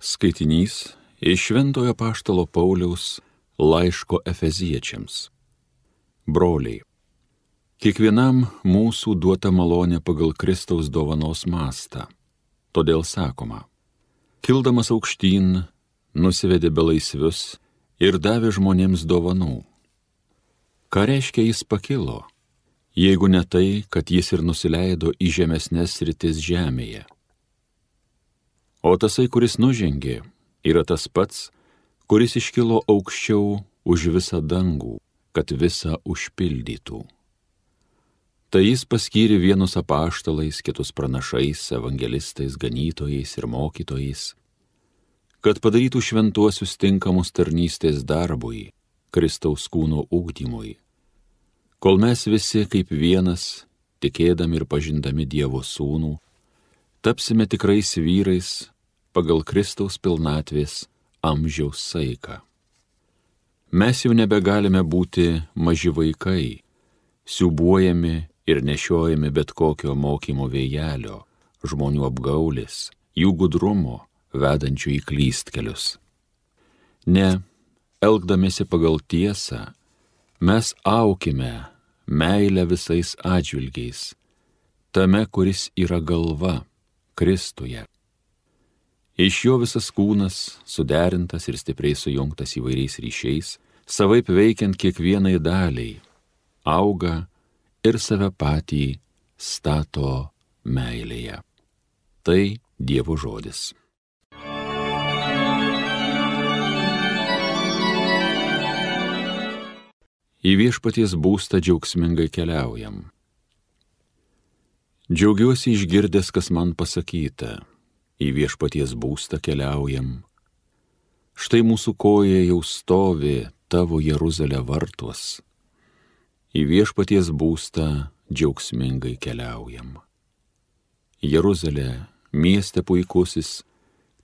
Skaitinys iš Šventojo Paštalo Pauliaus laiško Efeziečiams. Broliai, kiekvienam mūsų duota malonė pagal Kristaus dovanos mastą. Todėl sakoma, kildamas aukštyn, nusivedė belaisvius ir davė žmonėms dovanų. Ką reiškia jis pakilo, jeigu ne tai, kad jis ir nusileido į žemesnės rytis žemėje? O tasai, kuris nužengė, yra tas pats, kuris iškilo aukščiau už visą dangų, kad visą užpildytų. Tai jis paskyrė vienus apaštalais, kitus pranašais, evangelistais, ganytojais ir mokytojais, kad padarytų šventuosius tinkamus tarnystės darbui, Kristaus kūno ūkdymui, kol mes visi kaip vienas, tikėdami ir pažindami Dievo sūnų, tapsime tikrais vyrais pagal Kristaus pilnatvės amžiaus saiką. Mes jau nebegalime būti maži vaikai, siubuojami ir nešiojami bet kokio mokymo vėjelio, žmonių apgaulis, jų gudrumo, vedančių į klystkelius. Ne, elgdamėsi pagal tiesą, mes aukime meilę visais atžvilgiais, tame, kuris yra galva, Kristuje. Iš jo visas kūnas, suderintas ir stipriai sujungtas įvairiais ryšiais, savaip veikiant kiekvienai daliai, auga ir save patį stato meilėje. Tai Dievo žodis. į viešpaties būstą džiaugsmingai keliaujam. Džiaugiuosi išgirdęs, kas man pasakyta, į viešpaties būstą keliaujam. Štai mūsų koja jau stovi tavo Jeruzalė vartuos. Į viešpaties būstą džiaugsmingai keliaujam. Jeruzalė, mieste puikusis,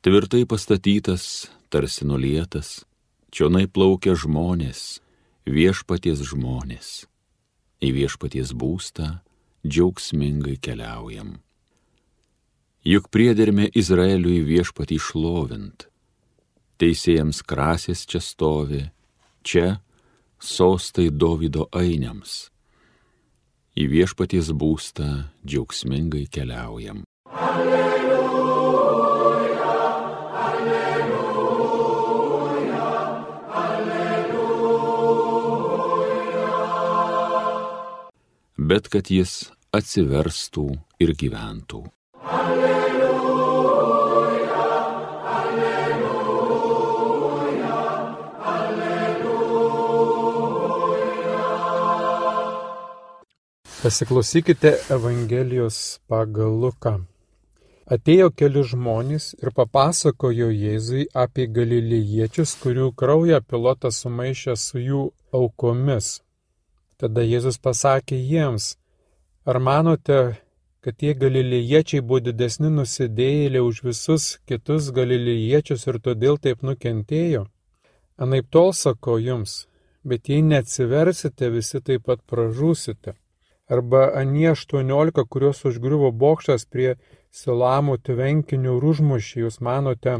tvirtai pastatytas, tarsi nulietas, čionai plaukia žmonės, viešpaties žmonės. Į viešpaties būstą džiaugsmingai keliaujam. Juk priederme Izraeliui viešpatį šlovint. Teisėjams krasės čia stovi, čia sostai Davido ainiams. Į viešpaties būstą džiaugsmingai keliaujam. Alleluja. bet kad jis atsiverstų ir gyventų. Alleluja, Pasiklausykite Evangelijos pagal Luką. Atėjo keli žmonės ir papasakojo Jėzui apie galilėjiečius, kurių kraują pilotas sumaišė su jų aukomis. Tada Jėzus pasakė jiems, ar manote, kad tie galilėjiečiai buvo didesni nusidėjėliai už visus kitus galilėjiečius ir todėl taip nukentėjo? Anaip tol sako jums, bet jei neatsiversite, visi taip pat pražūsite. Arba anie 18, kuriuos užgriuvo bokštas prie Silamų tvenkinių ir užmušė, jūs manote,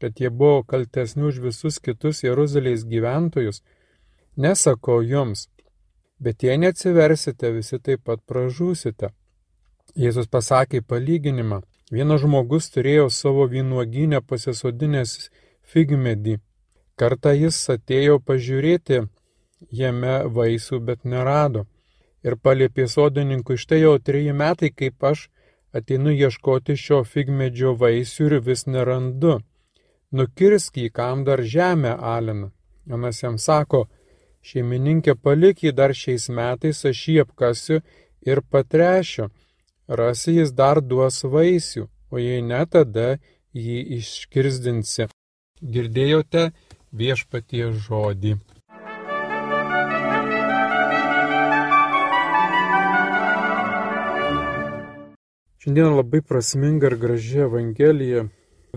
kad jie buvo kaltesni už visus kitus Jeruzalės gyventojus? Nesako jums, bet jei neatsiversite, visi taip pat pražūsite. Jėzus pasakė palyginimą. Vienas žmogus turėjo savo vynuoginę pasisodinęs figmedį. Kartą jis atėjo pažiūrėti jame vaisių, bet nerado. Ir paliepė sodininkui, štai jau treji metai, kaip aš ateinu ieškoti šio figmedžio vaisių ir vis nerandu. Nukirsk jį, kam dar žemę alina. Anas jam sako, Šeimininkė palik jį dar šiais metais, aš jį apkasiu ir patrešiu. Rasi jis dar duos vaisių, o jei ne, tada jį iškirzdinsi. Girdėjote viešpatie žodį. Šiandien labai prasminga ir graži Evangelija.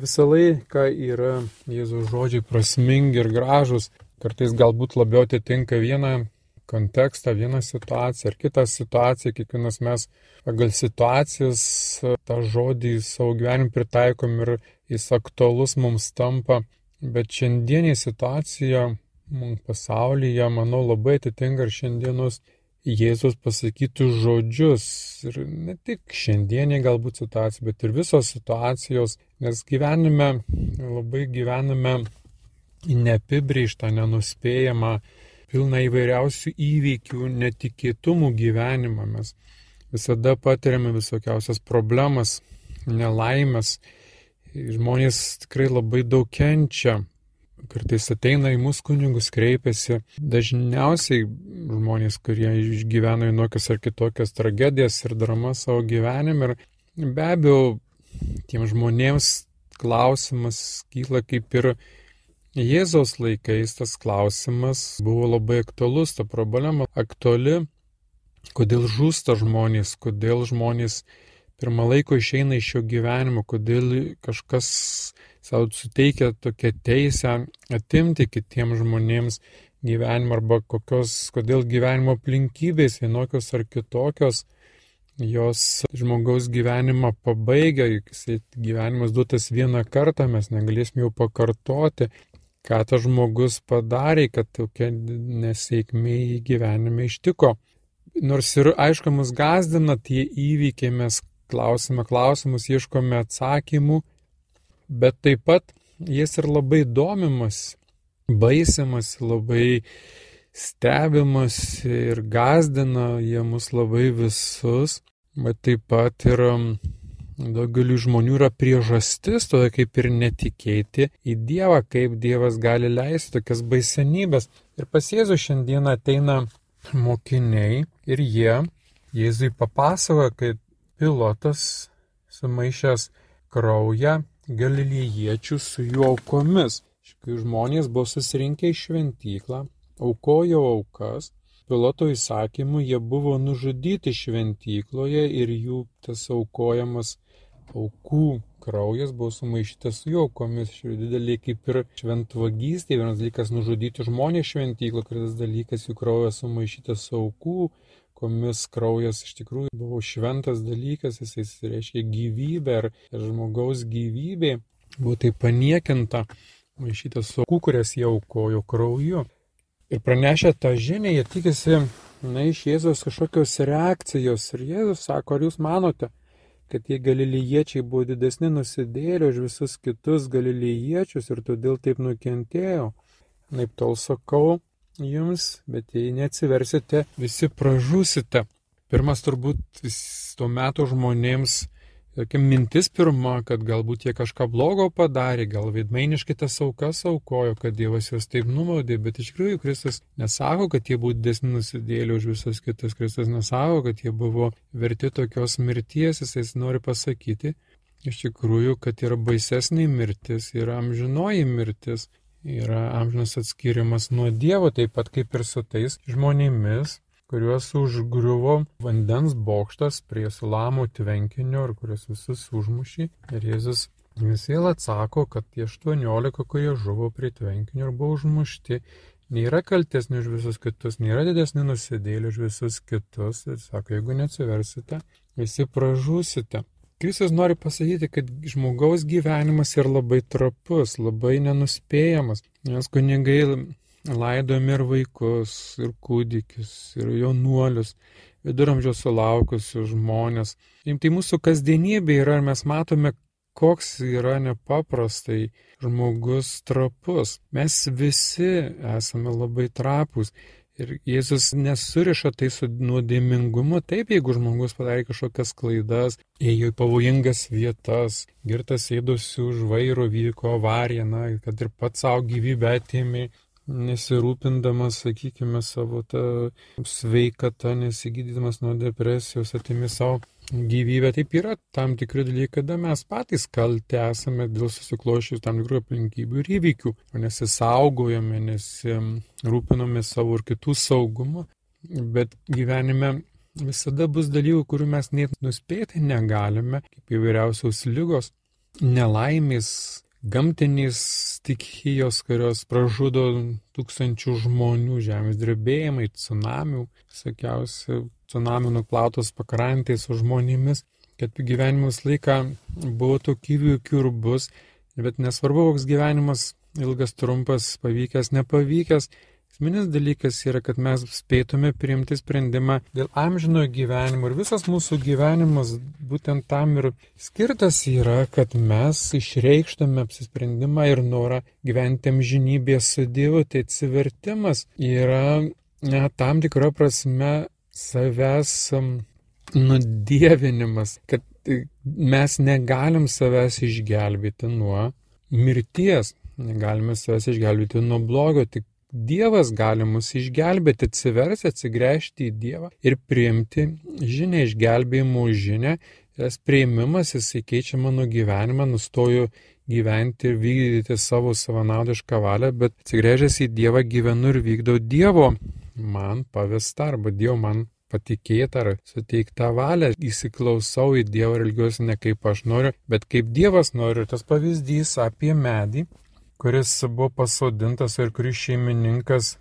Visą laiką yra Jėzaus žodžiai prasmingi ir gražus. Kartais galbūt labiau atitinka vieną kontekstą, vieną situaciją ar kitą situaciją. Kiekvienas mes pagal situacijas tą žodį savo gyvenimui pritaikom ir jis aktualus mums tampa, bet šiandienė situacija pasaulyje, manau, labai atitinka ir šiandienos Jėzus pasakytų žodžius. Ir ne tik šiandienė galbūt situacija, bet ir visos situacijos, nes gyvenime, labai gyvenime neapibrėžtą, nenuspėjamą, pilna įvairiausių įvykių, netikėtumų gyvenimą. Mes visada patiriame visokiausias problemas, nelaimės. Žmonės tikrai labai daug kenčia, kartais ateina į mūsų kunigus, kreipiasi. Dažniausiai žmonės, kurie išgyvena vienokias ar kitokias tragedijas ir dramas savo gyvenime. Ir be abejo, tiem žmonėms klausimas kyla kaip ir Jėzaus laikais tas klausimas buvo labai aktualus, ta problema aktuali, kodėl žūsta žmonės, kodėl žmonės pirmą laiko išeina iš šio gyvenimo, kodėl kažkas savo suteikia tokią teisę atimti kitiems žmonėms gyvenimą arba kokios, kodėl gyvenimo aplinkybės vienokios ar kitokios jos žmogaus gyvenimą pabaigia, juk gyvenimas duotas vieną kartą, mes negalėsim jau pakartoti, ką tas žmogus padarė, kad tokia nesėkmė į gyvenime ištiko. Nors ir aišku, mus gazdina tie įvykiai, mes klausime klausimus, ieškome atsakymų, bet taip pat jis ir labai domimas, baisimas, labai stebimas ir gazdina jie mus labai visus, bet taip pat ir daugeliu žmonių yra priežastis, tokia kaip ir netikėti į Dievą, kaip Dievas gali leisti tokias baisenybės. Ir pas Jėzų šiandieną ateina mokiniai ir jie Jėzui papasakoja, kad pilotas sumaišęs kraują galilėjiečių su jų aukomis. Kai žmonės buvo susirinkę į šventyklą, aukojo aukas, piloto įsakymu jie buvo nužudyti šventykloje ir jų tas aukojamas aukų kraujas buvo sumaišytas su jų aukomis. Šie dideliai kaip ir šventvagystė. Vienas dalykas nužudyti žmonės šventyklo, kitas dalykas jų kraujas sumaišytas su aukų komis kraujas iš tikrųjų buvo šventas dalykas, jis reiškia gyvybę ir, ir žmogaus gyvybė buvo tai paniekinta, maišytas su aukų, kurias jie aukojo krauju. Ir pranešę tą žinią, jie tikisi, na, iš Jėzos kažkokios reakcijos. Ir Jėzus sako, ar jūs manote, kad tie galilėjiečiai buvo didesni nusidėlio už visus kitus galilėjiečius ir todėl taip nukentėjo? Naip tol sakau jums, bet jei neatsiversite, visi pražūsite. Pirmas turbūt tuo metu žmonėms tokia mintis pirma, kad galbūt jie kažką blogo padarė, gal veidmainiškai tas aukas aukojo, kad Dievas juos taip numaudė, bet iš tikrųjų Kristus nesako, kad jie buvo didesni nusidėlė už visus kitus, Kristus nesako, kad jie buvo verti tokios mirties, jis nori pasakyti, iš tikrųjų, kad yra baisesnė mirtis, yra amžinoji mirtis, yra amžinas atskirimas nuo Dievo, taip pat kaip ir su tais žmonėmis, kuriuos užgriuvo vandens bokštas prie Sulamo tvenkinio ir kuriuos visus užmušė. Ir Jėzus vis vėl atsako, kad tie 18, kurie žuvo prie tvenkinio ir buvo užmušti, nėra kaltesni už visus kitus, nėra didesni nusidėlį už visus kitus. Ir sako, jeigu neatsiversite, visi pražūsite. Kristus nori pasakyti, kad žmogaus gyvenimas yra labai trapus, labai nenuspėjamas, nes kunigai laidojami ir vaikus, ir kūdikius, ir jaunuolius, viduramžiaus sulaukusius žmonės. Tai mūsų kasdienybė yra ir mes matome, koks yra nepaprastai žmogus trapus. Mes visi esame labai trapus. Ir Jėzus nesuriša tai su nuodėmingumu. Taip, jeigu žmogus padarė kažkokias klaidas, ėjo į pavojingas vietas, girtas sėdosi už vairo, vyko avarija, na, kad ir pats savo gyvybę atėmė, nesirūpindamas, sakykime, savo tą sveikatą, nesigydydamas nuo depresijos, atimi savo gyvybę. Taip yra tam tikri dalykai, kada mes patys kalti esame dėl susiklošius tam tikrų aplinkybių ir įvykių, nesisaugojame, nesirūpiname savo ir kitų saugumu. Bet gyvenime visada bus dalykų, kurių mes net nuspėti negalime, kaip įvairiausios lygos, nelaimės, gamtinės stichijos, kurios pražudo tūkstančių žmonių, žemės drebėjimai, tsunamių, sakiausi, tsunamių nuplautos pakrantės su žmonėmis, kad gyvenimas laiką buvo tokių įvykių ir bus, Bet nesvarbu, koks gyvenimas, ilgas, trumpas, pavykęs, nepavykęs, Esminis dalykas yra, kad mes spėtume priimti sprendimą dėl amžinojo gyvenimo ir visas mūsų gyvenimas būtent tam ir skirtas yra, kad mes išreikštame apsisprendimą ir norą gyventi amžinybėje su Dievu. Tai atsivertimas yra ne, tam tikra prasme savęs nudievinimas, kad mes negalim savęs išgelbėti nuo mirties, negalime savęs išgelbėti nuo blogio, tik Dievas gali mus išgelbėti, atsiversti, atsigręžti į Dievą ir priimti žinę, išgelbėjimo žinę. Tas prieimimas, jisai keičia mano gyvenimą, nustoju gyventi ir vykdyti savo savanaudišką valią, bet atsigręžęs į Dievą gyvenu ir vykdau Dievo man pavestą arba Dievo man patikėtą ar suteiktą valią, įsiklausau į Dievą ir ilgiuosi ne kaip aš noriu, bet kaip Dievas nori. Tas pavyzdys apie medį, kuris buvo pasodintas ir kuris šeimininkas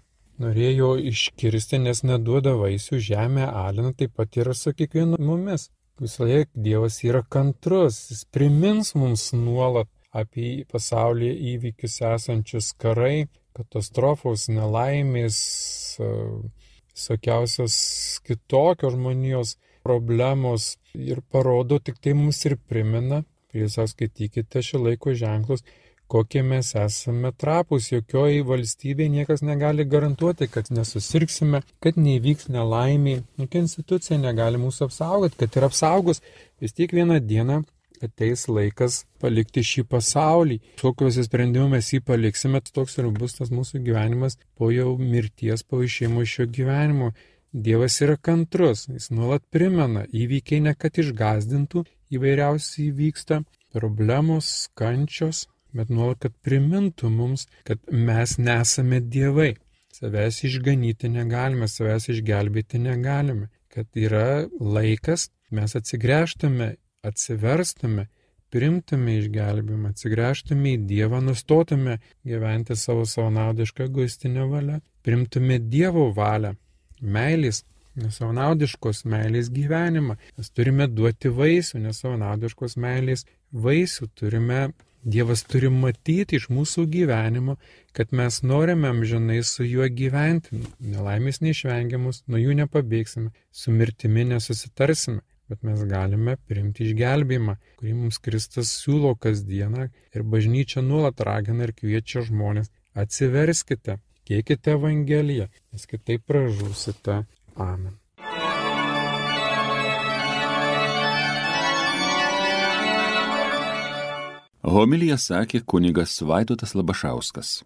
norėjo iškirsti, nes neduoda vaisių, žemė alina, taip pat yra su kiekvienu mumis. Visą laiką Dievas yra kantrus, jis primins mums nuolat apie pasaulyje įvykius esančius karai, katastrofos, nelaimės, visokiausios kitokios žmonijos problemos ir parodo, tik tai mums ir primena, tiesiog skaitykite šį laiko ženklus, kokie mes esame trapus, jokioj valstybėje niekas negali garantuoti, kad nesusirksime, kad neįvyks nelaimiai, jokia institucija negali mūsų apsaugoti, kad ir apsaugos vis tiek vieną dieną ateis laikas palikti šį pasaulį. Kokiuose sprendimu mes jį paliksime, tai toks ir bus tas mūsų gyvenimas po jau mirties, po išėjimo iš šio gyvenimo. Dievas yra kantrus, jis nuolat primena, įvykiai ne kad išgazdintų, įvairiausiai įvyksta, problemos, kančios, bet nuolat, kad primintų mums, kad mes nesame dievai. Savęs išganyti negalime, savęs išgelbėti negalime, kad yra laikas, mes atsigręžtume, atsiverstume, primtume išgelbimą, atsigręžtume į Dievą, nustotume gyventi savo savanaudišką egoistinę valią, primtume Dievo valią, meilės, nesavanaudiškos meilės gyvenimą. Mes turime duoti vaisių, nesavanaudiškos meilės vaisių, turime Dievas turi matyti iš mūsų gyvenimo, kad mes norime amžinai su juo gyventi, nelaimės neišvengiamus, nuo jų nepabėgsime, su mirtimi nesusitarsime, bet mes galime priimti išgelbėjimą, kurį mums Kristus siūlo kasdieną ir bažnyčia nuolat ragina ir kviečia žmonės. Atsiverskite, kiekite Evangeliją, nes kitaip pražūsite. Amen. Homilija sakė kunigas Vaidotas Labašauskas.